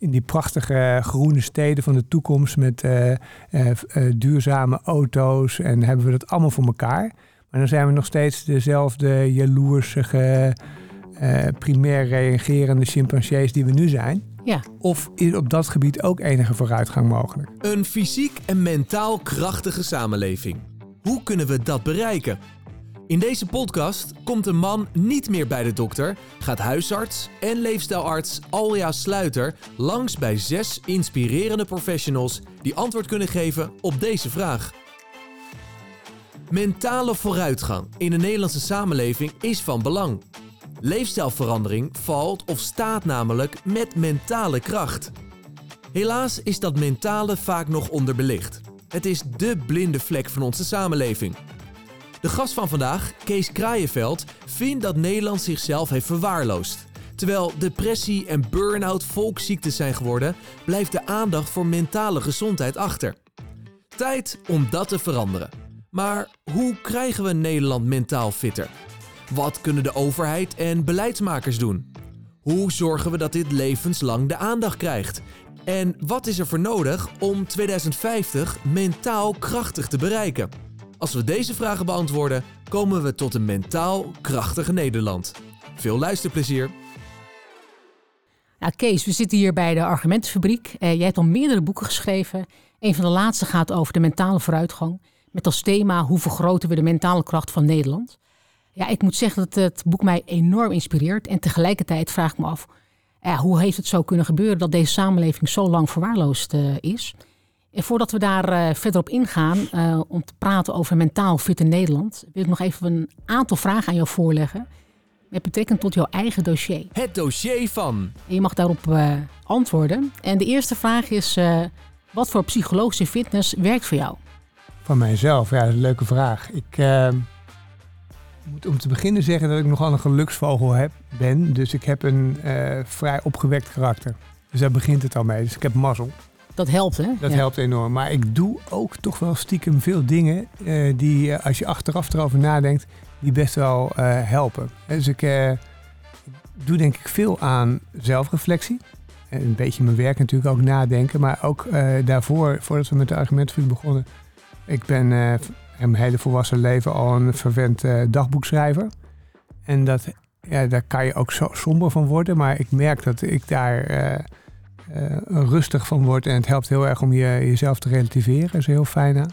in die prachtige groene steden van de toekomst met eh, eh, eh, duurzame auto's en hebben we dat allemaal voor elkaar. Maar dan zijn we nog steeds dezelfde jaloersige, eh, primair reagerende chimpansees die we nu zijn. Ja. Of is op dat gebied ook enige vooruitgang mogelijk? Een fysiek en mentaal krachtige samenleving. Hoe kunnen we dat bereiken? In deze podcast komt een man niet meer bij de dokter, gaat huisarts en leefstijlarts Alja Sluiter langs bij zes inspirerende professionals die antwoord kunnen geven op deze vraag. Mentale vooruitgang in de Nederlandse samenleving is van belang. Leefstijlverandering valt of staat namelijk met mentale kracht. Helaas is dat mentale vaak nog onderbelicht. Het is dé blinde vlek van onze samenleving. De gast van vandaag, Kees Kraaienveld, vindt dat Nederland zichzelf heeft verwaarloosd. Terwijl depressie en burn-out volksziektes zijn geworden, blijft de aandacht voor mentale gezondheid achter. Tijd om dat te veranderen. Maar hoe krijgen we Nederland mentaal fitter? Wat kunnen de overheid en beleidsmakers doen? Hoe zorgen we dat dit levenslang de aandacht krijgt? En wat is er voor nodig om 2050 mentaal krachtig te bereiken? Als we deze vragen beantwoorden, komen we tot een mentaal krachtige Nederland. Veel luisterplezier! Kees, we zitten hier bij de Argumentenfabriek. Uh, jij hebt al meerdere boeken geschreven. Een van de laatste gaat over de mentale vooruitgang. Met als thema hoe vergroten we de mentale kracht van Nederland. Ja, ik moet zeggen dat het boek mij enorm inspireert. En tegelijkertijd vraag ik me af, uh, hoe heeft het zo kunnen gebeuren dat deze samenleving zo lang verwaarloosd uh, is? En voordat we daar uh, verder op ingaan, uh, om te praten over mentaal fit in Nederland, wil ik nog even een aantal vragen aan jou voorleggen. Met betrekking tot jouw eigen dossier. Het dossier van. En je mag daarop uh, antwoorden. En de eerste vraag is: wat voor psychologische fitness werkt voor jou? Van mijzelf, ja, dat is een leuke vraag. Ik moet om te beginnen zeggen dat ik nogal een geluksvogel heb, ben. Dus ik heb een vrij opgewekt karakter. Dus daar begint het al mee. Dus ik heb mazzel. Dat helpt, hè? Dat ja. helpt enorm. Maar ik doe ook toch wel stiekem veel dingen uh, die, uh, als je achteraf erover nadenkt, die best wel uh, helpen. Dus ik doe denk ik veel aan zelfreflectie. En een beetje mijn werk natuurlijk ook nadenken. Maar ook daarvoor, voordat we met de argumentenvuur begonnen, ik ben in mijn hele volwassen leven al een verwend dagboekschrijver. En dat, ja, daar kan je ook zo somber van worden. Maar ik merk dat ik daar rustig van wordt. En het helpt heel erg om je, jezelf te relativeren. Dat is heel fijn aan.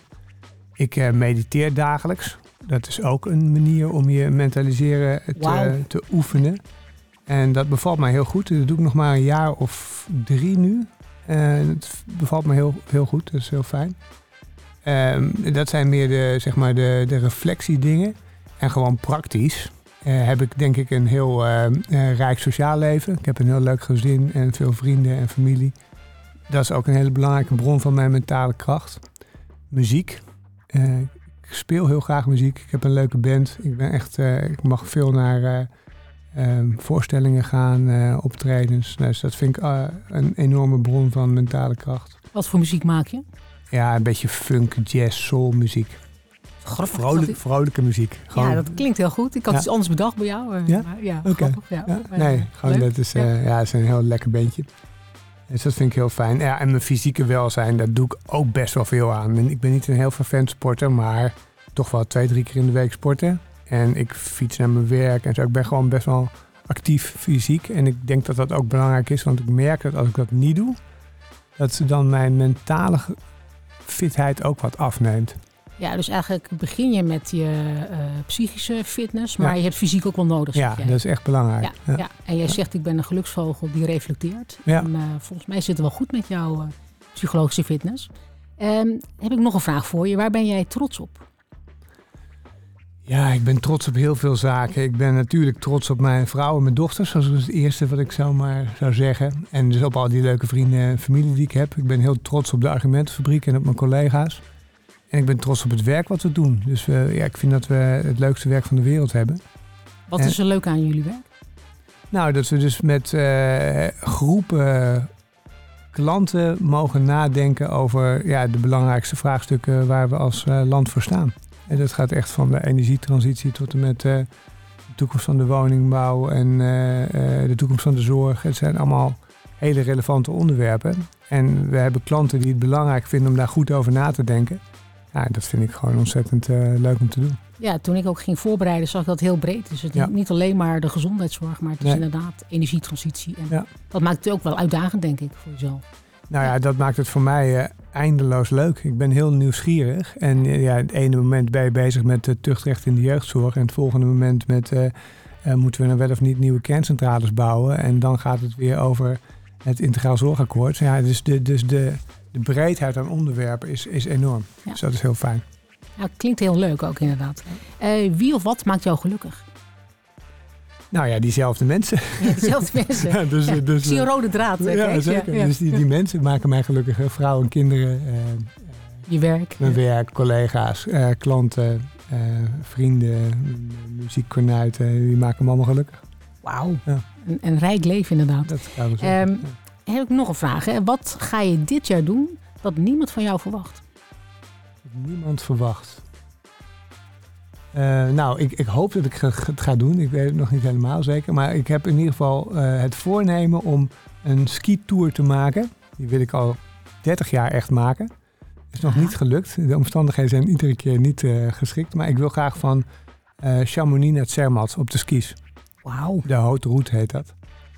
Ik uh, mediteer dagelijks. Dat is ook een manier om je mentaliseren te, wow. te, oefenen. En dat bevalt mij heel goed. Dat doe ik nog maar een jaar of drie nu. En het bevalt me heel, heel goed. Dat is heel fijn. Um, dat zijn meer de, zeg maar de, de reflectiedingen. En gewoon praktisch. Uh, heb ik denk ik een heel uh, uh, rijk sociaal leven. Ik heb een heel leuk gezin en veel vrienden en familie. Dat is ook een hele belangrijke bron van mijn mentale kracht. Muziek. ik speel heel graag muziek. Ik heb een leuke band. Ik, ben echt, ik mag veel naar ehm, voorstellingen gaan, optredens. Dus dat vind ik een enorme bron van mentale kracht. Wat voor muziek maak je? Ja, een beetje funk, jazz, soul muziek. Grappig, Vrolijk, vrolijke muziek. Gewoon. Ja, dat klinkt heel goed. Ik had ja. iets anders bedacht bij jou. Ja? Maar ja, okay. Ja. ja. Nee, gewoon dat is, uh, ja. is een heel lekker bandje. Dus dat vind ik heel fijn. Ja, en mijn fysieke welzijn, daar doe ik ook best wel veel aan. En ik ben niet een heel vervent sporter, maar toch wel twee, drie keer in de week sporten. En ik fiets naar mijn werk en zo. Ik ben gewoon best wel actief fysiek. En ik denk dat dat ook belangrijk is, want ik merk dat als ik dat niet doe, dat ze dan mijn mentale fitheid ook wat afneemt. Ja, dus eigenlijk begin je met je uh, psychische fitness, maar ja. je hebt fysiek ook wel nodig. Ja, dat is echt belangrijk. Ja, ja. ja. En jij zegt, ik ben een geluksvogel die reflecteert. Ja. En, uh, volgens mij zit het wel goed met jouw uh, psychologische fitness. Um, heb ik nog een vraag voor je. Waar ben jij trots op? Ja, ik ben trots op heel veel zaken. Ik ben natuurlijk trots op mijn vrouw en mijn dochters. Dat is het eerste wat ik zou maar zou zeggen. En dus op al die leuke vrienden en familie die ik heb. Ik ben heel trots op de argumentenfabriek en op mijn collega's. En ik ben trots op het werk wat we doen. Dus we, ja, ik vind dat we het leukste werk van de wereld hebben. Wat is er leuk aan jullie werk? Nou, dat we dus met uh, groepen klanten mogen nadenken over ja, de belangrijkste vraagstukken waar we als uh, land voor staan. En dat gaat echt van de energietransitie tot en met uh, de toekomst van de woningbouw en de toekomst van de zorg. Het zijn allemaal hele relevante onderwerpen. En we hebben klanten die het belangrijk vinden om daar goed over na te denken. Ja, dat vind ik gewoon ontzettend eh, leuk om te doen. Ja, toen ik ook ging voorbereiden, zag ik dat heel breed. Dus het is Ja. niet alleen maar de gezondheidszorg, maar het is Nee. inderdaad energietransitie. En Ja. dat maakt het ook wel uitdagend, denk ik, voor jezelf. Nou ja, dat maakt het voor mij eh, eindeloos leuk. Ik ben heel nieuwsgierig. En eh, ja, het ene moment ben je bezig met het tuchtrecht in de jeugdzorg. En het volgende moment met moeten we nou wel of niet nieuwe kerncentrales bouwen. En dan gaat het weer over het integraal zorgakkoord. Ja, dus de, dus de, de breedheid aan onderwerpen is, is enorm. Ja. Dus dat is heel fijn. Ja, klinkt heel leuk ook inderdaad. Eh, wie of wat maakt jou gelukkig? Nou ja, diezelfde mensen. Ja, dezelfde mensen. Ja, dus, Ja, eh, dus, ik zie een eh, rode draad. ja, zeker. Dus die, die mensen maken mij gelukkig. Vrouwen en kinderen, Je werk. Mijn werk, collega's, klanten, vrienden, muziekkornuiten, die maken me allemaal gelukkig. Wauw. Ja. Een, een rijk leven inderdaad. Dat gaan Heb ik nog een vraag. Hè? Wat ga je dit jaar doen dat niemand van jou verwacht? Niemand verwacht. Eh, nou, ik, ik hoop dat ik het ga doen. Ik weet het nog niet helemaal zeker. Maar ik heb in ieder geval eh, het voornemen om een skitour te maken. Die wil ik al 30 jaar echt maken. Is nog niet gelukt. De omstandigheden zijn iedere keer niet eh, geschikt. Maar ik wil graag van Chamonix naar Zermatt op de skis. Wauw. De Haute Route heet dat.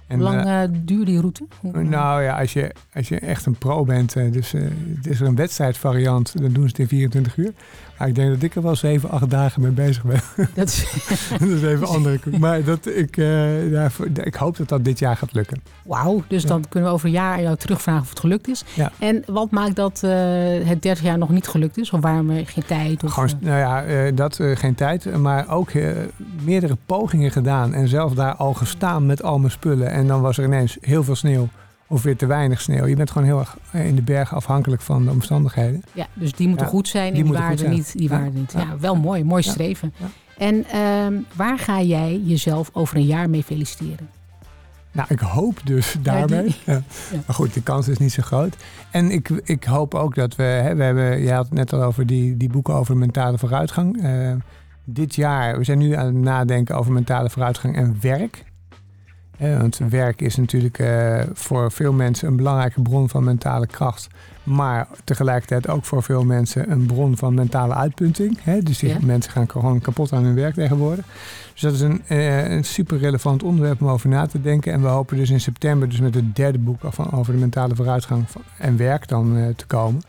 En, Hoe lang eh, eh, duurt die route? Nou ja, als je, als je echt een pro bent, eh, dus het is er een wedstrijdvariant, dan doen ze het in 24 uur. Maar ik denk dat ik er wel 7, 8 dagen mee bezig ben. dat is, dat is even andere. Maar dat, ik, eh, ja, ik hoop dat dat dit jaar gaat lukken. Wauw, dus Ja. dan kunnen we over een jaar jou terugvragen of het gelukt is. Ja. En wat maakt dat eh, het 30 jaar nog niet gelukt is? Of waarom er geen tijd? Of, Gewoon, eh, nou ja, eh, dat geen tijd, maar ook meerdere pogingen gedaan. En zelf daar al gestaan met al mijn spullen. En dan was er ineens heel veel sneeuw of weer te weinig sneeuw. Je bent gewoon heel erg eh, in de bergen afhankelijk van de omstandigheden. ja, dus die moeten Ja, goed zijn die en die zijn. niet. Die Ja, waren niet. Ja, wel mooi, mooi streven. En ehm, waar ga jij jezelf over een jaar mee feliciteren? Nou, ik hoop dus daarmee. die- Ja. Maar goed, de kans is niet zo groot. En ik, ik hoop ook dat we, hè, we hebben, je had het net al over die, die boeken over mentale vooruitgang. Eh, dit jaar, we zijn nu aan het nadenken over mentale vooruitgang en werk. Want werk is natuurlijk eh, voor veel mensen een belangrijke bron van mentale kracht. Maar tegelijkertijd ook voor veel mensen een bron van mentale uitpunting. Hè? Dus die Ja. mensen gaan gewoon kapot aan hun werk tegenwoordig. Dus dat is een, eh, een super relevant onderwerp om over na te denken. En we hopen dus in september dus met het derde boek over de mentale vooruitgang van, en werk dan eh, te komen.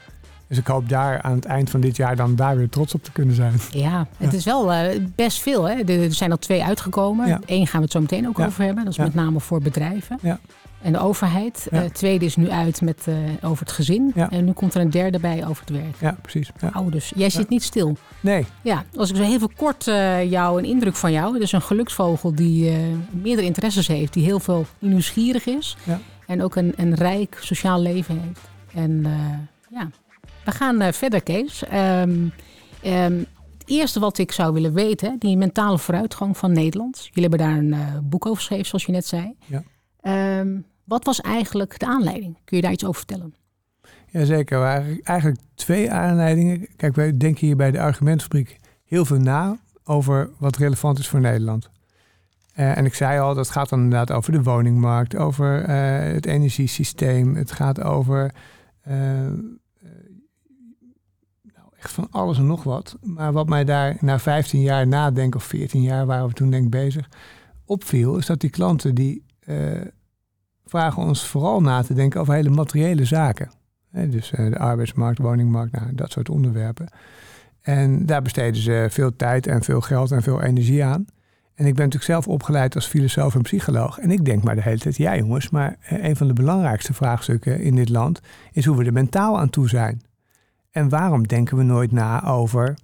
Dus ik hoop daar aan het eind van dit jaar dan daar weer trots op te kunnen zijn. Ja, het Ja. is wel eh, best veel. Hè? Er zijn al twee uitgekomen. Ja. Eén gaan we het zo meteen ook Ja. over hebben. Dat is met name voor bedrijven Ja. en de overheid. Het tweede is nu uit met, eh, over het gezin. En nu komt er een derde bij over het werk. Ja, precies. Ja. Dus jij zit niet stil. Nee, Ja, als ik zo heel kort jou een indruk van jou. Dus een geluksvogel die meerdere interesses heeft. Die heel veel nieuwsgierig is. Ja. En ook een, een rijk sociaal leven heeft. En ja, we gaan eh, verder Kees. Ehm, ehm, het eerste wat ik zou willen weten. Die mentale vooruitgang van Nederland. Jullie hebben daar een eh, boek over geschreven zoals je net zei. Ja. Ehm, wat was eigenlijk de aanleiding? Kun je daar iets over vertellen? Jazeker, er waren eigenlijk twee aanleidingen. Kijk, wij denken hier bij de argumentfabriek heel veel na over wat relevant is voor Nederland. Eh, en ik zei al, dat gaat dan inderdaad over de woningmarkt, over het energiesysteem. Het gaat over echt van alles en nog wat. Maar wat mij daar na 15 jaar nadenken, of 14 jaar waren we toen denk bezig, opviel, is dat die klanten die eh, vragen ons vooral na te denken over hele materiële zaken. Dus eh, de arbeidsmarkt, woningmarkt, nou, dat soort onderwerpen. En daar besteden ze veel tijd en veel geld en veel energie aan. En ik ben natuurlijk zelf opgeleid als filosoof en psycholoog. En ik denk maar de hele tijd, ja jongens, maar eh, een van de belangrijkste vraagstukken in dit land is hoe we er mentaal aan toe zijn. En waarom denken we nooit na over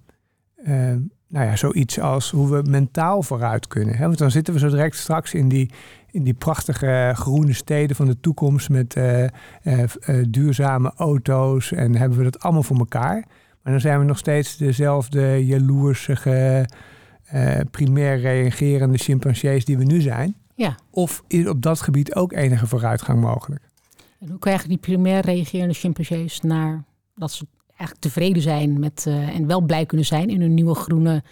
eh, nou ja, zoiets als hoe we mentaal vooruit kunnen? Hè? Want dan zitten we zo direct straks in die, in die prachtige groene steden van de toekomst met eh, eh, duurzame auto's en hebben we dat allemaal voor elkaar. Maar dan zijn we nog steeds dezelfde jaloersige, primair reagerende chimpansees die we nu zijn. Ja. Of is op dat gebied ook enige vooruitgang mogelijk? En hoe krijgen die primair reagerende chimpansees naar dat ze eigenlijk tevreden zijn met, en wel blij kunnen zijn in hun nieuwe groene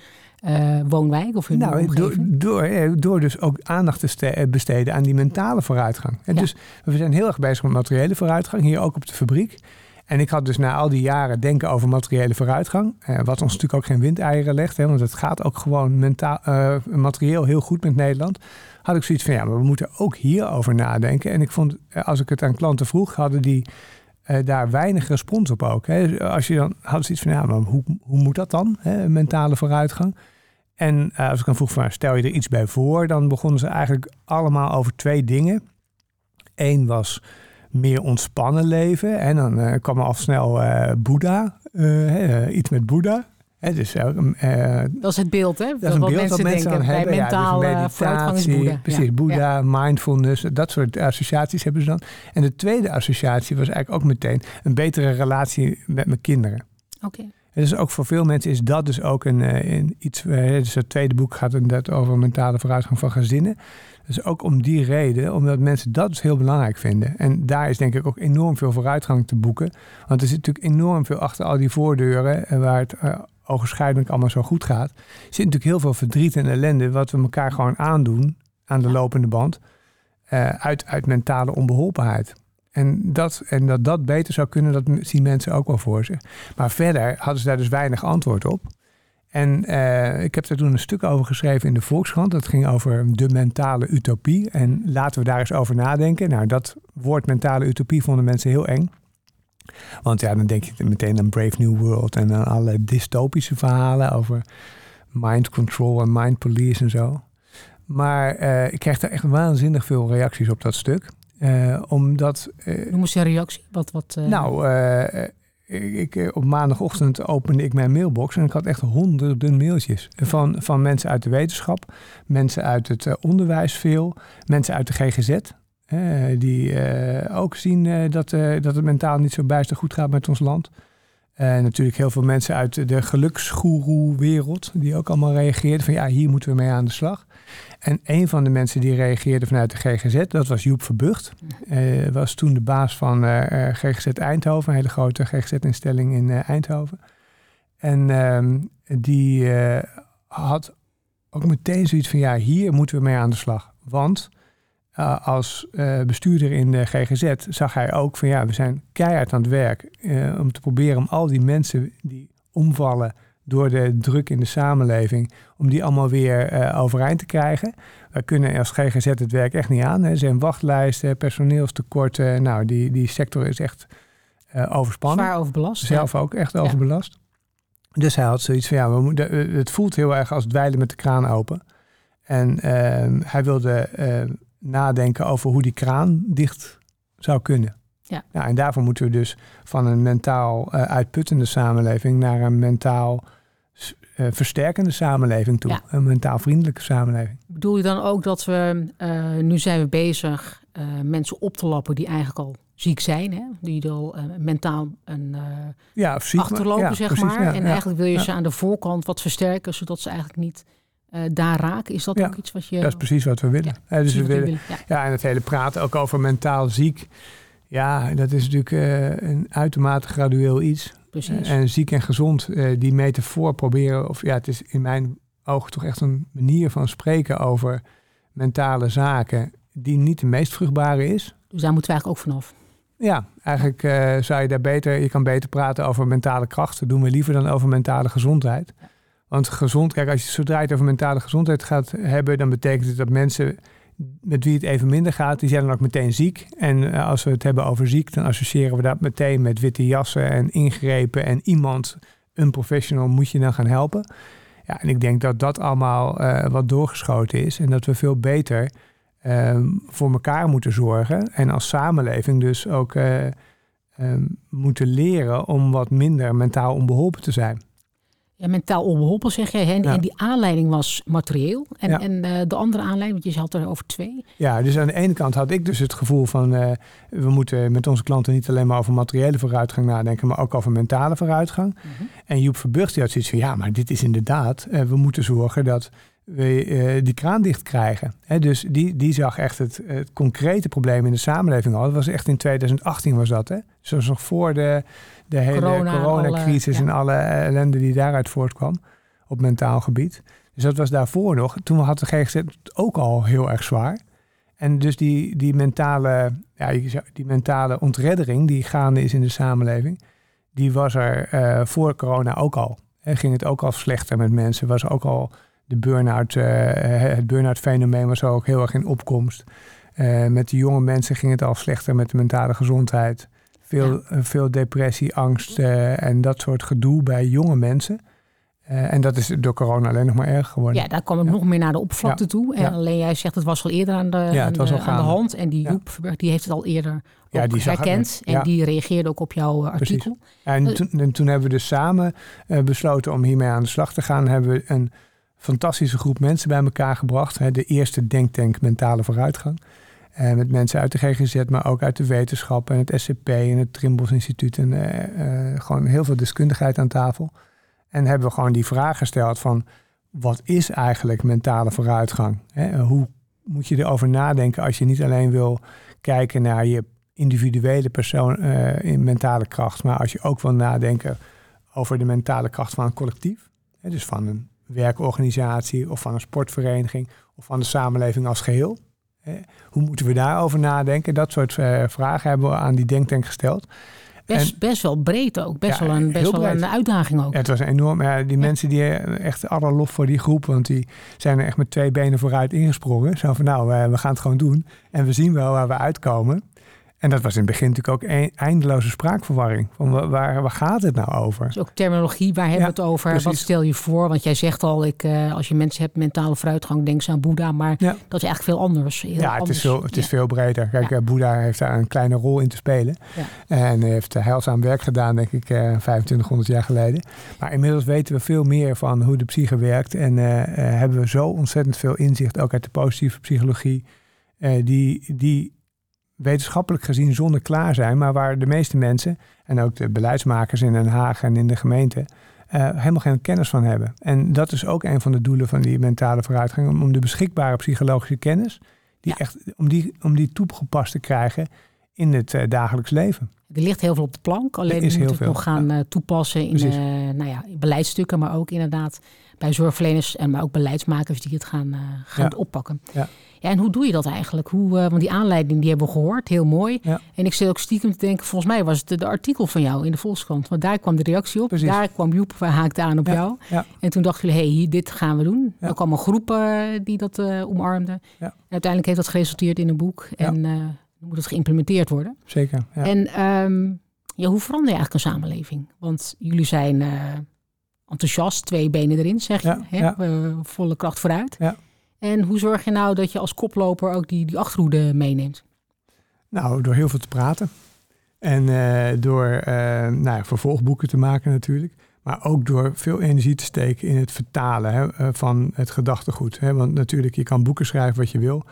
woonwijk of hun nou, door, door, door dus ook aandacht te besteden aan die mentale vooruitgang. En Dus we zijn heel erg bezig met materiële vooruitgang, hier ook op de fabriek. En ik had dus na al die jaren denken over materiële vooruitgang, eh, wat ons natuurlijk ook geen windeieren legt, hè, want het gaat ook gewoon mentaal, uh, materieel heel goed met Nederland. Had ik zoiets van ja, maar we moeten ook hierover nadenken. En ik vond, eh, als ik het aan klanten vroeg, hadden die uh, daar weinig respons op ook. Hè. Als je dan had zoiets van ja, maar hoe, hoe moet dat dan, hè, mentale vooruitgang? En als ik dan vroeg van stel je er iets bij voor, dan begonnen ze eigenlijk allemaal over twee dingen. Eén was meer ontspannen leven. En dan uh, kwam er al snel Boeddha, iets met Boeddha. Dus, dat is het beeld, hè? Dat is een beeld mensen mensen denken, hebben. Bij mentaal ja, dus meditatie, Precies, Boeddha, mindfulness, dat soort associaties hebben ze dan. En de tweede associatie was eigenlijk ook meteen een betere relatie met mijn kinderen. Oké. Dus ook voor veel mensen is dat dus ook een, een iets. Dus het tweede boek gaat inderdaad over mentale vooruitgang van gezinnen. Dus ook om die reden, omdat mensen dat dus heel belangrijk vinden. En daar is denk ik ook enorm veel vooruitgang te boeken. Want er zit natuurlijk enorm veel achter al die voordeuren eh, waar het ogenschijnlijk allemaal zo goed gaat. Er zit natuurlijk heel veel verdriet en ellende wat we elkaar gewoon aandoen aan de lopende band. Uh, uit, uit mentale onbeholpenheid. En dat, en dat dat beter zou kunnen, dat zien mensen ook wel voor zich. Maar verder hadden ze daar dus weinig antwoord op. En uh, ik heb daar toen een stuk over geschreven in de Volkskrant. Dat ging over de mentale utopie. En laten we daar eens over nadenken. Nou, dat woord mentale utopie vonden mensen heel eng. Want ja, dan denk je meteen aan Brave New World en aan alle dystopische verhalen over mind control en mind police en zo. Maar uh, ik kreeg daar echt waanzinnig veel reacties op dat stuk. Uh, omdat. Uh, Noem eens een reactie. Wat, wat, Nou, ik, eh, op maandagochtend opende ik mijn mailbox en ik had echt honderden mailtjes. Van, van mensen uit de wetenschap, mensen uit het eh, onderwijs veel, mensen uit de GGZ. Die uh, ook zien dat, dat het mentaal niet zo bijster goed gaat met ons land. En natuurlijk heel veel mensen uit de geluksgoeroe-wereld, die ook allemaal reageerden van ja, hier moeten we mee aan de slag. En een van de mensen die reageerde vanuit de GGZ, dat was Joep Verbucht. Uh, was toen de baas van eh, GGZ Eindhoven, een hele grote GGZ-instelling in Eindhoven. En ehm, die had ook meteen zoiets van, ja, hier moeten we mee aan de slag. Want als bestuurder in de GGZ zag hij ook van, ja, we zijn keihard aan het werk om te proberen om al die mensen die omvallen door de druk in de samenleving, om die allemaal weer overeind te krijgen. Wij kunnen als GGZ het werk echt niet aan. Hè. Er zijn wachtlijsten, personeelstekorten. Nou, die, die sector is echt overspannen. Zwaar overbelast. Zelf ook echt overbelast. Dus hij had zoiets van, ja, we moeten, eh, het voelt heel erg als dweilen met de kraan open. En uh, hij wilde nadenken over hoe die kraan dicht zou kunnen. Ja. Nou, en daarvoor moeten we dus van een mentaal uitputtende samenleving naar een mentaal uh, versterkende samenleving toe. Een mentaal vriendelijke samenleving. Bedoel je dan ook dat we, uh, nu zijn we bezig mensen op te lappen die eigenlijk al ziek zijn, hè? die al mentaal een, ja, ziek, achterlopen, ja, zeg precies, maar. en eigenlijk wil je ze aan de voorkant wat versterken, zodat ze eigenlijk niet daar raken. Is dat ook iets wat je... Dat is precies wat we willen. Ja, dus we willen, willen. Ja. en het hele praten ook over mentaal ziek. Ja, dat is natuurlijk een uitermate gradueel iets. En ziek en gezond, uh, die metafoor proberen, of ja, het is in mijn ogen toch echt een manier van spreken over mentale zaken die niet de meest vruchtbare is. Dus daar moeten we eigenlijk ook vanaf. Ja, eigenlijk uh, zou je daar beter, je kan beter praten over mentale kracht. Dat doen we liever dan over mentale gezondheid. Want gezond, kijk, als je zodra je het over mentale gezondheid gaat hebben, dan betekent het dat mensen met wie het even minder gaat, die zijn dan ook meteen ziek. En eh, als we het hebben over ziek, dan associëren we dat meteen met witte jassen en ingrepen. En iemand, een professional, moet je dan gaan helpen. Ja, en ik denk dat dat allemaal uh, wat doorgeschoten is. En dat we veel beter uh, voor elkaar moeten zorgen. En als samenleving dus ook uh, moeten leren om wat minder mentaal onbeholpen te zijn. Ja, mentaal onbeholpen zeg jij. En, en die aanleiding was materieel. En, en uh, de andere aanleiding, want je had er over twee. Ja, dus aan de ene kant had ik dus het gevoel van... Uh, we moeten met onze klanten niet alleen maar over materiële vooruitgang nadenken... maar ook over mentale vooruitgang. Mm -hmm. En Joep Verburg die had zoiets van... ja, maar dit is inderdaad... Uh, we moeten zorgen dat we uh, die kraan dicht krijgen. He, dus die, die zag echt het, het, concrete probleem in de samenleving al. Dat was echt in 2018 was dat. Hè? Dus dat was nog voor de, de hele Corona, coronacrisis alle- ja. en alle ellende die daaruit voortkwam op mentaal gebied. Dus dat was daarvoor nog. Toen had de GGZ het ook al heel erg zwaar. En dus die, die, mentale, ja, die mentale ontreddering die gaande is in de samenleving, die was er eh, voor corona ook al. En ging het ook al slechter met mensen. Was ook al de burn-out, eh, het burn-out fenomeen was ook heel erg in opkomst. Eh, met de jonge mensen ging het al slechter met de mentale gezondheid. Veel, eh, veel depressie, angst en dat soort gedoe bij jonge mensen. En dat is door corona alleen nog maar erg geworden. Ja, daar kwam het Ja. nog meer naar de oppervlakte Ja. toe. En Ja. alleen jij zegt het was al eerder aan de, Ja, aan het was de, al aan de hand. En die. Joep die heeft het al eerder die zag het herkend. En die reageerde ook op jouw artikel. En toen, en toen hebben we dus samen besloten om hiermee aan de slag te gaan. Hebben we een fantastische groep mensen bij elkaar gebracht. De eerste denktank mentale vooruitgang. Eh, met mensen uit de GGZ, maar ook uit de wetenschap en het SCP en het Trimbos Instituut. En eh, eh, gewoon heel veel deskundigheid aan tafel. En hebben we gewoon die vraag gesteld van... wat is eigenlijk mentale vooruitgang? Hoe moet je erover nadenken als je niet alleen wil kijken naar je individuele persoon in mentale kracht, maar als je ook wil nadenken over de mentale kracht van een collectief, dus van een werkorganisatie of van een sportvereniging of van de samenleving als geheel. Hè, hoe moeten we daarover nadenken? Dat soort eh, vragen hebben we aan die denktank gesteld. Best, best wel breed ook. Best Ja, wel, een, best wel een uitdaging ook. Ja, het was enorm. Ja, die mensen die eh, echt alle lof voor die groep, want die zijn er echt met twee benen vooruit ingesprongen. Zo van nou, eh, we gaan het gewoon doen en we zien wel waar we uitkomen. En dat was in het begin natuurlijk ook een eindeloze spraakverwarring. Van wa- waar, waar gaat het nou over? Dus ook terminologie, waar hebben we Ja, het over? Wat stel je voor? Want jij zegt al, ik, eh, als je mensen hebt mentale vooruitgang, denk ze aan Boeddha. Maar Ja. dat is eigenlijk veel anders. Heel Ja, het is, veel, het is veel breder. Kijk, eh, Boeddha heeft daar een kleine rol in te spelen. En heeft eh, heilzaam werk gedaan, denk ik, eh 2500 jaar geleden. Maar inmiddels weten we veel meer van hoe de psyche werkt. En eh, eh, hebben we zo ontzettend veel inzicht, ook uit de positieve psychologie, eh, die, die wetenschappelijk gezien zonder klaar zijn. Maar waar de meeste mensen, en ook de beleidsmakers in Den Haag en in de gemeente, eh, helemaal geen kennis van hebben. En dat is ook een van de doelen van die mentale vooruitgang, om, om de beschikbare psychologische kennis, die Ja. echt, om, die, om die toegepast te krijgen in het eh, dagelijks leven. Er ligt heel veel op de plank. Alleen we moeten het veel, nog gaan eh, toepassen in, nou ja. Maar ook inderdaad bij zorgverleners en maar ook beleidsmakers die het gaan, gaan Ja. oppakken. Ja. Ja, en hoe doe je dat eigenlijk? Hoe, eh, want die aanleiding die hebben we gehoord, heel mooi. Ja. En ik zit ook stiekem te denken, volgens mij was het de, de artikel van jou in de Volkskrant. Want daar kwam de reactie op. Precies. Daar kwam Joep, we haakte aan op Ja, jou. ja. En toen dachten jullie, hé, hey, hier, dit gaan we doen. Er kwam een groep eh, die dat eh, omarmde. Ja. En uiteindelijk heeft dat geresulteerd in een boek. En dan moet het geïmplementeerd worden. Zeker. Ja. En ehm, ja, hoe verander je eigenlijk een samenleving? Want jullie zijn enthousiast, twee benen erin, zeg je. Hè? volle kracht vooruit. Ja. En hoe zorg je nou dat je als koploper ook die, die achterhoede meeneemt? Nou, door heel veel te praten. En eh, door eh, nou vervolgboeken te maken natuurlijk. Maar ook door veel energie te steken in het vertalen hè, eh, van het gedachtegoed. Hè. Want natuurlijk, je kan boeken schrijven wat je wil.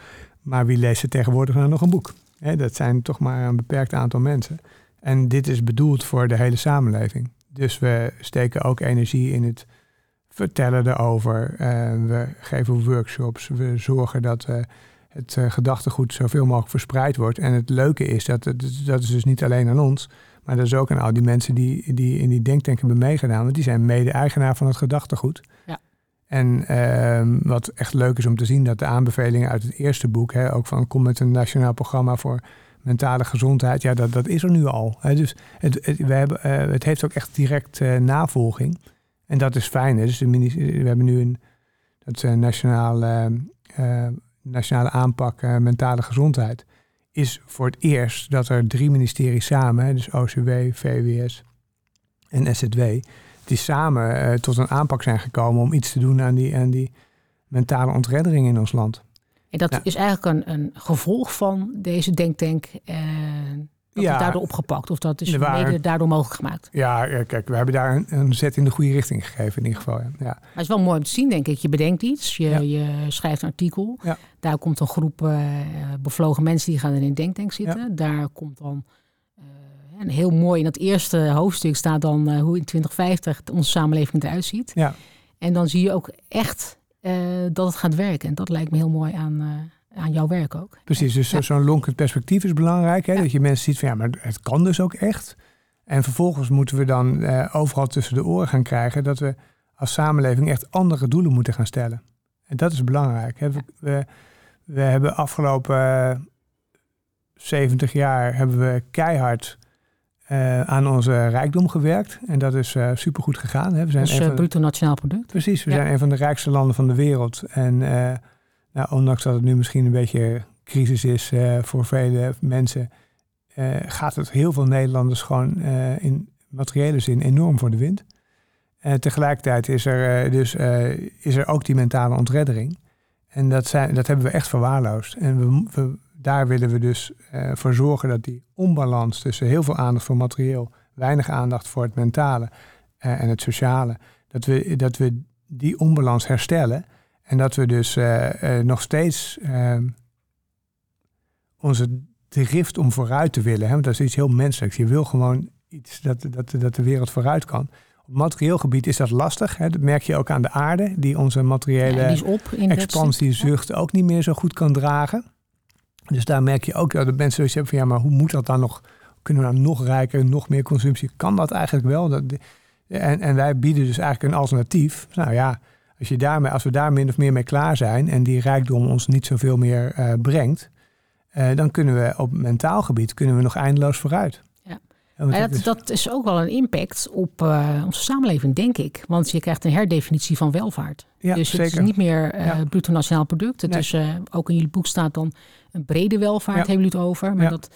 Maar wie leest er tegenwoordig nou nog een boek? Hè, dat zijn toch maar een beperkt aantal mensen. En dit is bedoeld voor de hele samenleving. Dus we steken ook energie in het vertellen erover. Eh, we geven workshops. We zorgen dat we het eh, gedachtegoed zoveel mogelijk verspreid wordt. En het leuke is dat dat is dus niet alleen aan ons, maar dat is ook aan al die mensen die, die in die denktank hebben meegedaan. Want die zijn mede-eigenaar van het gedachtegoed. Ja. En ehm, wat echt leuk is om te zien, dat de aanbevelingen uit het eerste boek, hè, ook van kom met een nationaal programma voor mentale gezondheid, ja, dat, dat is er nu al. Hè. Dus het, het, we hebben, eh, het heeft ook echt direct eh, navolging. En dat is fijn. Hè. Dus de we hebben nu een dat, eh, nationaal eh, eh, nationale aanpak eh, mentale gezondheid is voor het eerst dat er drie ministeries samen, dus OCW, VWS en SZW, die samen eh, tot een aanpak zijn gekomen om iets te doen aan die, aan die mentale ontreddering in ons land. En dat is eigenlijk een, een gevolg van deze denktank. Dat Ja. is daardoor opgepakt. Of dat is waren- mede daardoor mogelijk gemaakt. Ja, kijk, we hebben daar een, een zet in de goede richting gegeven in ieder geval. Ja. Maar het is wel mooi om te zien, denk ik. Je bedenkt iets, je, Ja. je schrijft een artikel. Ja. Daar komt een groep eh, bevlogen mensen die gaan in een denktank zitten. Daar komt dan eh, een heel mooi, in het eerste hoofdstuk staat dan eh, hoe in 2050 onze samenleving eruit ziet. Ja. En dan zie je ook echt dat het gaat werken. En dat lijkt me heel mooi aan, aan jouw werk ook. Precies, dus zo'n lonkend perspectief is belangrijk. Hè? Dat je mensen ziet van ja, maar het kan dus ook echt. En vervolgens moeten we dan overal tussen de oren gaan krijgen dat we als samenleving echt andere doelen moeten gaan stellen. En dat is belangrijk. Hè? We, we, hebben afgelopen 70 jaar hebben we keihard uh, aan onze rijkdom gewerkt. En dat is uh, supergoed gegaan. Hè. We zijn Ons uh, bruto nationaal product. Precies, we zijn een van de rijkste landen van de wereld. En nou, ondanks dat het nu misschien een beetje crisis is voor vele mensen, gaat het heel veel Nederlanders gewoon in materiële zin enorm voor de wind. En tegelijkertijd is er, dus, is er ook die mentale ontreddering. En dat, zijn, dat hebben we echt verwaarloosd. En we, we daar willen we dus voor zorgen dat die onbalans tussen heel veel aandacht voor materieel, weinig aandacht voor het mentale en het sociale, dat we, dat we die onbalans herstellen. En dat we dus uh, nog steeds ehm, onze drift om vooruit te willen, hè, want dat is iets heel menselijks. Je wil gewoon iets dat, dat, dat de wereld vooruit kan. Op materieel gebied is dat lastig. Hè. Dat merk je ook aan de aarde, die onze materiële ja, op, expansiezucht ook niet meer zo goed kan dragen. Dus daar merk je ook dat mensen zoiets hebben van ja, maar hoe moet dat dan nog? Kunnen we dan nog rijker, nog meer consumptie? Kan dat eigenlijk wel? Dat, en, en wij bieden dus eigenlijk een alternatief. Nou ja, als, je daarmee, als we daar min of meer mee klaar zijn en die rijkdom ons niet zoveel meer uh, brengt, uh, dan kunnen we op mentaal gebied kunnen we nog eindeloos vooruit. Ja. dat, is... dat, is ook wel een impact op uh, onze samenleving, denk ik. Want je krijgt een herdefinitie van welvaart. Ja, dus het zeker. is niet meer uh, ja. bruto nationaal product. Het nee. is, ook in jullie boek staat dan een brede welvaart, hebben jullie het over. Maar dat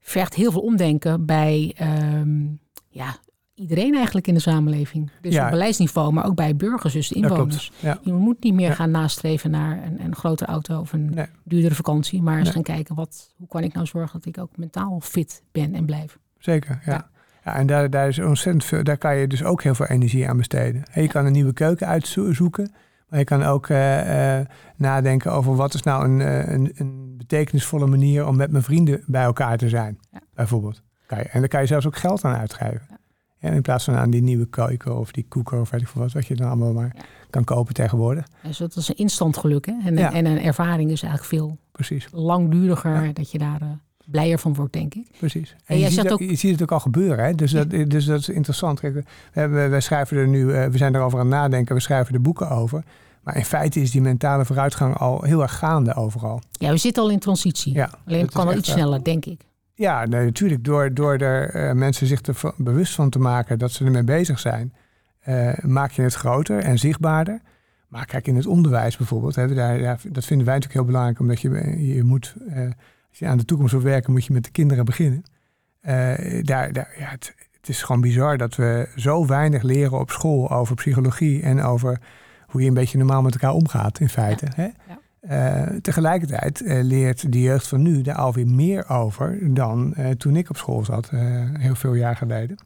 vergt heel veel omdenken bij um, ja, iedereen eigenlijk in de samenleving. Dus op beleidsniveau, maar ook bij burgers, dus de inwoners. Je moet niet meer gaan nastreven naar een, een grotere auto of een duurdere vakantie. Maar eens gaan kijken, wat, hoe kan ik nou zorgen dat ik ook mentaal fit ben en blijf. Zeker, ja. Ja, en daar, daar is ontzettend veel, daar kan je dus ook heel veel energie aan besteden. je kan een nieuwe keuken uitzoeken. Maar je kan ook uh, uh, nadenken over wat is nou een, uh, een, een, betekenisvolle manier om met mijn vrienden bij elkaar te zijn. Bijvoorbeeld. Kan je, en daar kan je zelfs ook geld aan uitgeven. Ja, in plaats van aan die nieuwe keuken of die koeker of weet ik veel wat, wat je dan allemaal maar kan kopen tegenwoordig. Dus dat is een instant geluk hè? En, en een ervaring is eigenlijk veel Precies. langduriger dat je daar blijer van wordt, denk ik. Precies. En, je, ziet ook... je, ziet het ook al gebeuren. Hè? Dus, dat, dus dat is interessant. Kijk, we, hebben, we schrijven er nu, we zijn erover aan het nadenken, we schrijven er boeken over. Maar in feite is die mentale vooruitgang al heel erg gaande overal. Ja, we zitten al in transitie. Ja, Alleen het kan wel iets sneller, denk ik. Ja, nee, natuurlijk. Door, door er uh, mensen zich er bewust van te maken dat ze ermee bezig zijn, uh, maak je het groter en zichtbaarder. Maar kijk, in het onderwijs bijvoorbeeld, hè, daar, ja, dat vinden wij natuurlijk heel belangrijk, omdat je, je moet, uh, als je aan de toekomst wil werken, moet je met de kinderen beginnen. daar, daar, ja, het, het is gewoon bizar dat we zo weinig leren op school over psychologie en over hoe je een beetje normaal met elkaar omgaat in feite. Hè? Uh, tegelijkertijd uh, leert de jeugd van nu daar alweer meer over dan uh, toen ik op school zat, heel veel jaar geleden.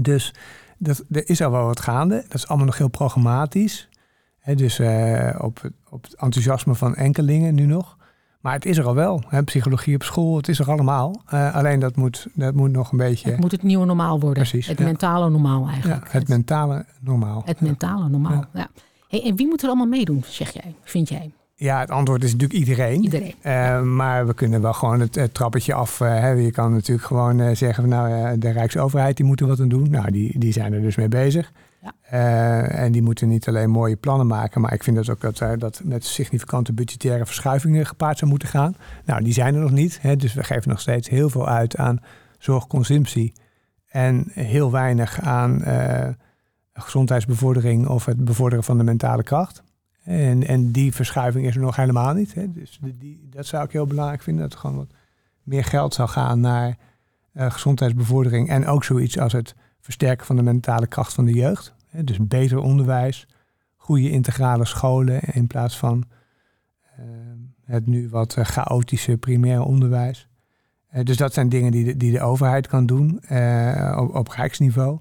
Dus dat, er is al wel wat gaande. Dat is allemaal nog heel programmatisch. Dus op, op het enthousiasme van enkelingen nu nog. Maar het is er al wel. Psychologie op school, het is er allemaal. alleen dat moet, dat moet nog een beetje... Het moet het nieuwe normaal worden. Precies. Het mentale normaal eigenlijk. Ja, het, mentale normaal. Het mentale normaal, ja. Hey, en wie moet er allemaal meedoen, zeg jij, vind jij? Ja, het antwoord is natuurlijk iedereen. Iedereen. Uh, maar we kunnen wel gewoon het, het trappetje af. Uh, je kan natuurlijk gewoon uh, zeggen, nou, de Rijksoverheid die moet er wat aan doen. Nou, die, die zijn er dus mee bezig. Ja. en die moeten niet alleen mooie plannen maken, maar ik vind dat ook dat, dat met significante budgettaire verschuivingen gepaard zou moeten gaan. Nou, die zijn er nog niet. Hè, dus we geven nog steeds heel veel uit aan zorgconsumptie en heel weinig aan gezondheidsbevordering of het bevorderen van de mentale kracht. En, en die verschuiving is er nog helemaal niet. Hè. Dus die, dat zou ik heel belangrijk vinden. Dat er gewoon wat meer geld zou gaan naar uh, gezondheidsbevordering. En ook zoiets als het versterken van de mentale kracht van de jeugd. Hè. Dus beter onderwijs, goede integrale scholen in plaats van uh, het nu wat uh, chaotische primaire onderwijs. dus dat zijn dingen die de, die de overheid kan doen op, op rijksniveau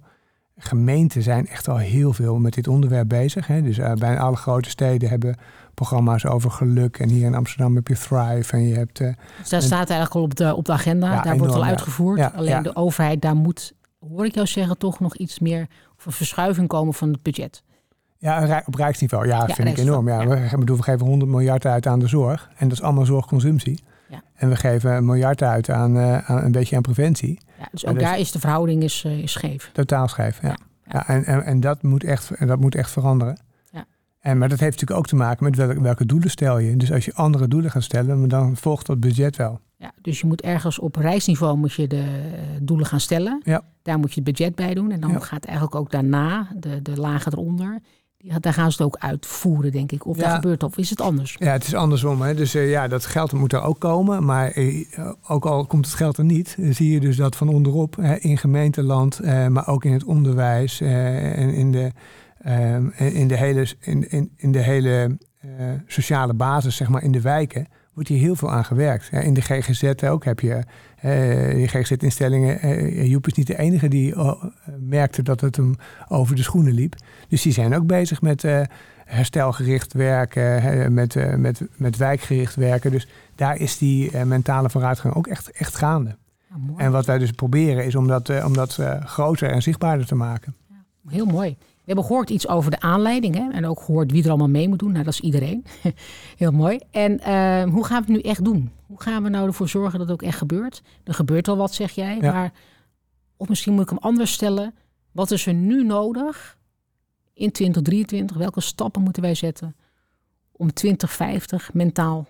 gemeenten zijn echt al heel veel met dit onderwerp bezig. Hè. Dus uh, bijna alle grote steden hebben programma's over geluk. En hier in Amsterdam heb je Thrive. En je hebt, uh, dus daar staat eigenlijk al op de, op de agenda. daar wordt al uitgevoerd. Alleen de overheid, daar moet, hoor ik jou zeggen, toch nog iets meer of een verschuiving komen van het budget. Ja, op rijksniveau. Ja, dat Ja, vind ik enorm. Ja, We, ik bedoel, we geven 100 miljard uit aan de zorg. En dat is allemaal zorgconsumptie. Ja. En we geven een miljard uit aan, eh, aan een beetje aan preventie. Ja, dus ook dus- daar is de verhouding is, eh, is scheef. Totaal scheef. Ja. Ja, en, en, en dat, moet echt, en dat moet echt veranderen. Ja. En, maar dat heeft natuurlijk ook te maken met welke, welke doelen stel je. Dus als je andere doelen gaat stellen, dan volgt dat budget wel. Ja, dus je moet ergens op reisniveau moet je de eh, doelen gaan stellen. Ja. Daar moet je het budget bij doen. En dan gaat eigenlijk ook daarna, de, de lagen eronder, daar gaan ze het ook uitvoeren, denk ik. Of Ja. daar gebeurt of is het anders? Ja, het is andersom. Hè? Dus eh, ja, dat geld moet er ook komen. Maar eh, ook al komt het geld er niet, eh, zie je dus dat van onderop hè, in gemeenteland, eh, maar ook in het onderwijs eh, en in de, ehm, in de hele, in, in, in de hele eh, sociale basis, zeg maar, in de wijken, wordt hier heel veel aan gewerkt. In de GGZ ook heb je, eh die GGZ-instellingen, eh, Joep is niet de enige die oh, eh, merkte dat het hem over de schoenen liep. Dus die zijn ook bezig met eh, herstelgericht werken, hè, met, eh, met, met wijkgericht werken. Dus daar is die eh, mentale vooruitgang ook echt, echt gaande. Ja, mooi. En wat wij dus proberen is om dat, om dat groter en zichtbaarder te maken. Heel mooi. We hebben gehoord iets over de aanleiding hè? en ook gehoord wie er allemaal mee moet doen. Nou, dat is iedereen. Heel mooi. En hoe gaan we het nu echt doen? Hoe gaan we nou ervoor zorgen dat het ook echt gebeurt? Er gebeurt al wat, zeg jij. Ja. Maar, of misschien moet ik hem anders stellen. Wat is er nu nodig in 2023? Welke stappen moeten wij zetten om 2050 mentaal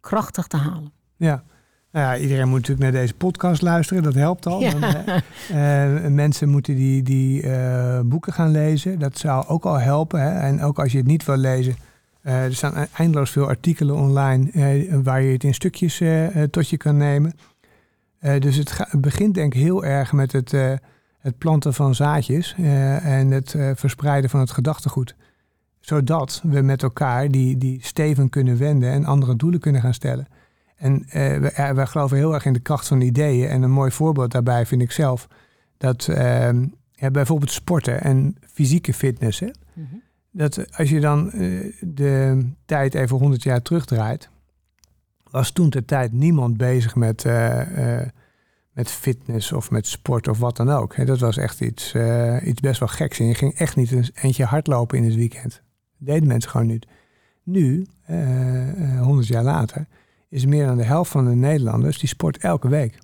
krachtig te halen? Ja. Nou ja, iedereen moet natuurlijk naar deze podcast luisteren, dat helpt al. Ja. Eh, eh, mensen moeten die, die eh, boeken gaan lezen, dat zou ook al helpen. Hè? En ook als je het niet wil lezen, er staan e- eindeloos veel artikelen online waar je het in stukjes tot je kan nemen. Dus het, het begint denk ik heel erg met het, het planten van zaadjes eh, en het eh, verspreiden van het gedachtegoed. Zodat we met elkaar die, die steven kunnen wenden en andere doelen kunnen gaan stellen. En eh, wij, geloven heel erg in de kracht van ideeën. En een mooi voorbeeld daarbij vind ik zelf dat ehm, ja, bijvoorbeeld sporten en fysieke fitness. Hè, Mhm. dat als je dan de tijd even 100 jaar terugdraait, was toen ter tijd niemand bezig met, met fitness of met sport of wat dan ook. Dat was echt iets, eh, iets best wel geks. En je ging echt niet een eentje hardlopen in het weekend. Dat deden mensen gewoon niet. Nu, eh, eh, 100 jaar later, is meer dan de helft van de Nederlanders die sport elke week.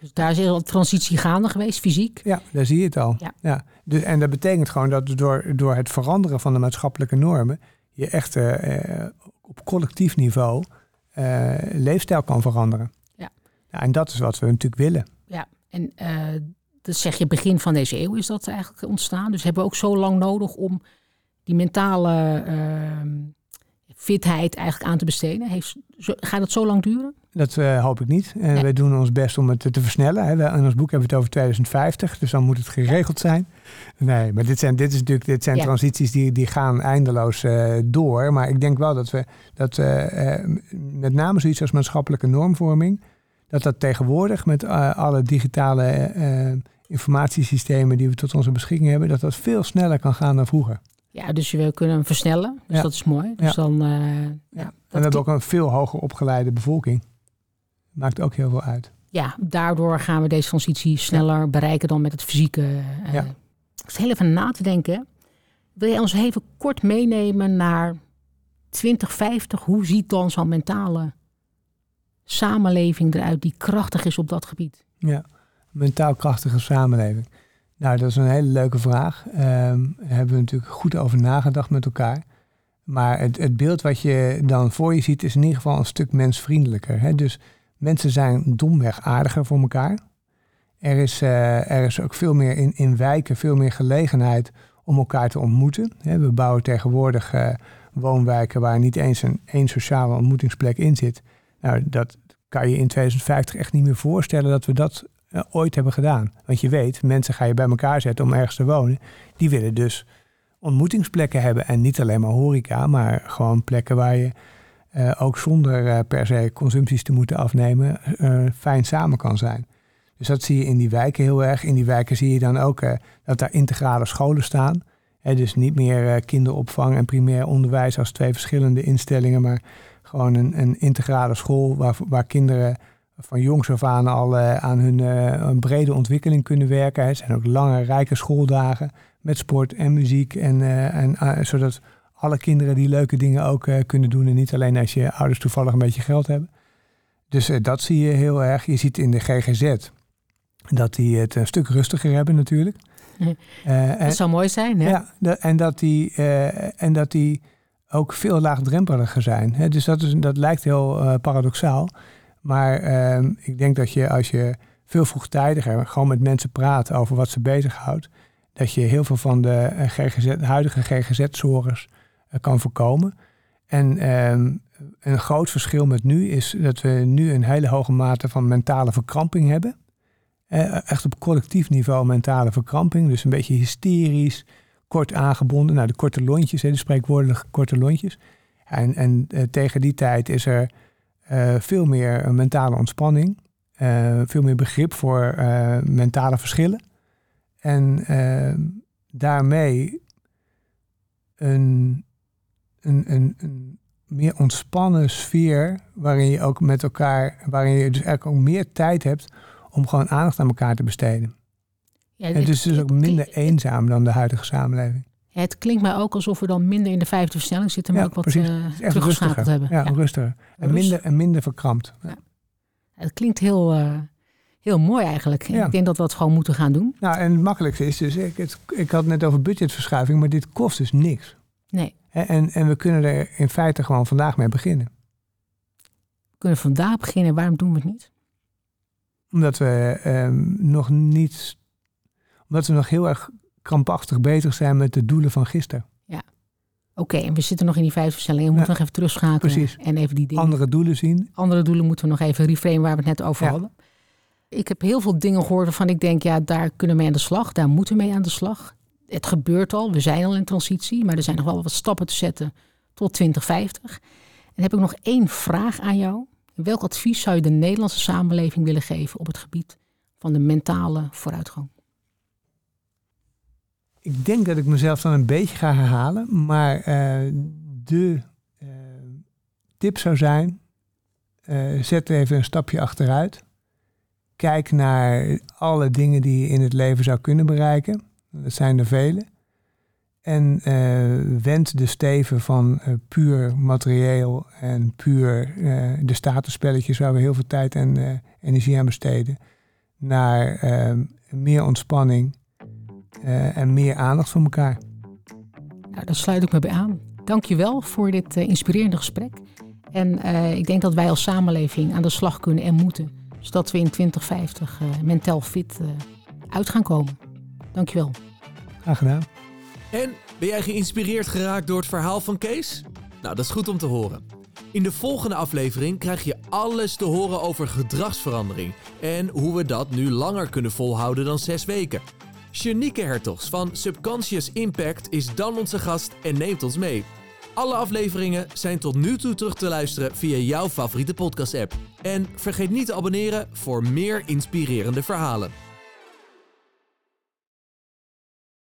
Dus daar is heel wat transitie gaande geweest, fysiek. Ja, daar zie je het al. Ja. Dus, en dat betekent gewoon dat door, door het veranderen van de maatschappelijke normen je echt op collectief niveau leefstijl kan veranderen. Ja. en dat is wat we natuurlijk willen. Ja, en eh, dat zeg je begin van deze eeuw is dat eigenlijk ontstaan. Dus hebben we ook zo lang nodig om die mentale ehm, fitheid eigenlijk aan te besteden. Heeft, gaat het zo lang duren? Dat eh, hoop ik niet. En Nee. wij doen ons best om het te versnellen. Hè. We- In ons boek hebben we het over 2050, dus dan moet het geregeld zijn. Nee, maar dit zijn, dit is natuurlijk, dit zijn Ja. transities die, die gaan eindeloos eh, door. Maar ik denk wel dat we dat eh, eh, met name zoiets als maatschappelijke normvorming, dat dat tegenwoordig met eh, alle digitale eh, informatiesystemen die we tot onze beschikking hebben, dat dat veel sneller kan gaan dan vroeger. Ja, dus we kunnen hem versnellen. Dus Ja. dat is mooi. Dus Ja. dan, eh, ja, En dat we hebben ook een veel hoger opgeleide bevolking. Maakt ook heel veel uit. ja, daardoor gaan we deze transitie sneller bereiken dan met het fysieke. eh. Ja. Ik zit heel even na te denken. Wil je ons even kort meenemen naar 2050? Hoe ziet dan zo'n mentale samenleving eruit die krachtig is op dat gebied? Ja, mentaal krachtige samenleving. Nou, dat is een hele leuke vraag. Ehm daar hebben we natuurlijk goed over nagedacht met elkaar. Maar het, het beeld wat je dan voor je ziet is in ieder geval een stuk mensvriendelijker. Hè? Dus mensen zijn domweg aardiger voor elkaar. Er is, eh, er is ook veel meer in, in wijken, veel meer gelegenheid om elkaar te ontmoeten. We bouwen tegenwoordig eh, woonwijken waar niet eens een één sociale ontmoetingsplek in zit. Nou, dat kan je in 2050 echt niet meer voorstellen dat we dat eh, ooit hebben gedaan. Want je weet, mensen ga je bij elkaar zetten om ergens te wonen. Die willen dus ontmoetingsplekken hebben. En niet alleen maar horeca, maar gewoon plekken waar je eh, ook zonder eh, per se consumpties te moeten afnemen, fijn samen kan zijn. Dus dat zie je in die wijken heel erg. In die wijken zie je dan ook dat daar integrale scholen staan. Dus niet meer kinderopvang en primair onderwijs als twee verschillende instellingen, maar gewoon een, een integrale school waar, waar kinderen van jongs af aan al aan hun een brede ontwikkeling kunnen werken. Het zijn ook lange, rijke schooldagen met sport en muziek. En, en zodat alle kinderen die leuke dingen ook kunnen doen. En niet alleen als je ouders toevallig een beetje geld hebben. Dus dat zie je heel erg. Je ziet in de GGZ dat die het een stuk rustiger hebben natuurlijk. Dat zou mooi zijn, Ja, en, dat die, en dat die ook veel laagdrempeliger zijn. Dus dat, is, dat lijkt heel uh, paradoxaal. Maar ehm, ik denk dat je als je veel vroegtijdiger gewoon met mensen praat over wat ze bezighoudt, dat je heel veel van de, GGZ, de huidige GGZ-zorgers kan voorkomen. En um, een groot verschil met nu is dat we nu een hele hoge mate van mentale verkramping hebben. Eh, echt op collectief niveau mentale verkramping. Dus een beetje hysterisch, kort aangebonden. Nou, de korte lontjes, de spreekwoordelijke korte lontjes. En, en uh, tegen die tijd is er uh, veel meer mentale ontspanning. veel meer begrip voor mentale verschillen. En daarmee een, een, een, een meer ontspannen sfeer waarin je ook met elkaar, waarin je dus eigenlijk ook meer tijd hebt om gewoon aandacht aan elkaar te besteden. Ja, het, is dus ook minder eenzaam dan de huidige samenleving. Ja, het klinkt mij ook alsof we dan minder in de vijfde versnelling zitten, maar ook wat uh, teruggeschakeld hebben. Ja, rustiger. En minder, en minder verkrampt. Het klinkt heel, uh, heel mooi eigenlijk. Ik denk dat we het gewoon moeten gaan doen. Nou, en het makkelijkste is dus, ik, het, ik had het net over budgetverschuiving, maar dit kost dus niks. Nee. En, en we kunnen er in feite gewoon vandaag mee beginnen. We kunnen vandaag beginnen, waarom doen we het niet? Omdat we um, nog niet, omdat we nog heel erg krampachtig bezig zijn met de doelen van gisteren. Ja. Oké, en we zitten nog in die vijf versnellingen. We moeten nog even terugschakelen. Precies. En even die dingen. Andere doelen zien. Andere doelen moeten we nog even reframe waar we het net over hadden. Ik heb heel veel dingen gehoord waarvan ik denk, ja, daar kunnen we mee aan de slag. Daar moeten we mee aan de slag. Het gebeurt al. We zijn al in transitie. Maar er zijn nog wel wat stappen te zetten tot 2050. En heb ik nog één vraag aan jou. Welk advies zou je de Nederlandse samenleving willen geven op het gebied van de mentale vooruitgang? Ik denk dat ik mezelf dan een beetje ga herhalen, maar uh, de uh, tip zou zijn: uh, zet even een stapje achteruit. Kijk naar alle dingen die je in het leven zou kunnen bereiken. Dat zijn er vele. En wend de steven van puur materieel en puur de statusspelletjes waar we heel veel tijd en energie aan besteden, naar meer ontspanning en meer aandacht voor elkaar. Nou, daar sluit ik me bij aan. Dankjewel voor dit inspirerende gesprek. En ik denk dat wij als samenleving aan de slag kunnen en moeten, zodat we in 2050 mentaal fit uit gaan komen. Dankjewel. Graag gedaan. En ben jij geïnspireerd geraakt door het verhaal van Kees? Nou, dat is goed om te horen. In de volgende aflevering krijg je alles te horen over gedragsverandering en hoe we dat nu langer kunnen volhouden dan zes weken. Janieke Hertogs van Subconscious Impact is dan onze gast en neemt ons mee. Alle afleveringen zijn tot nu toe terug te luisteren via jouw favoriete podcast-app. En vergeet niet te abonneren voor meer inspirerende verhalen.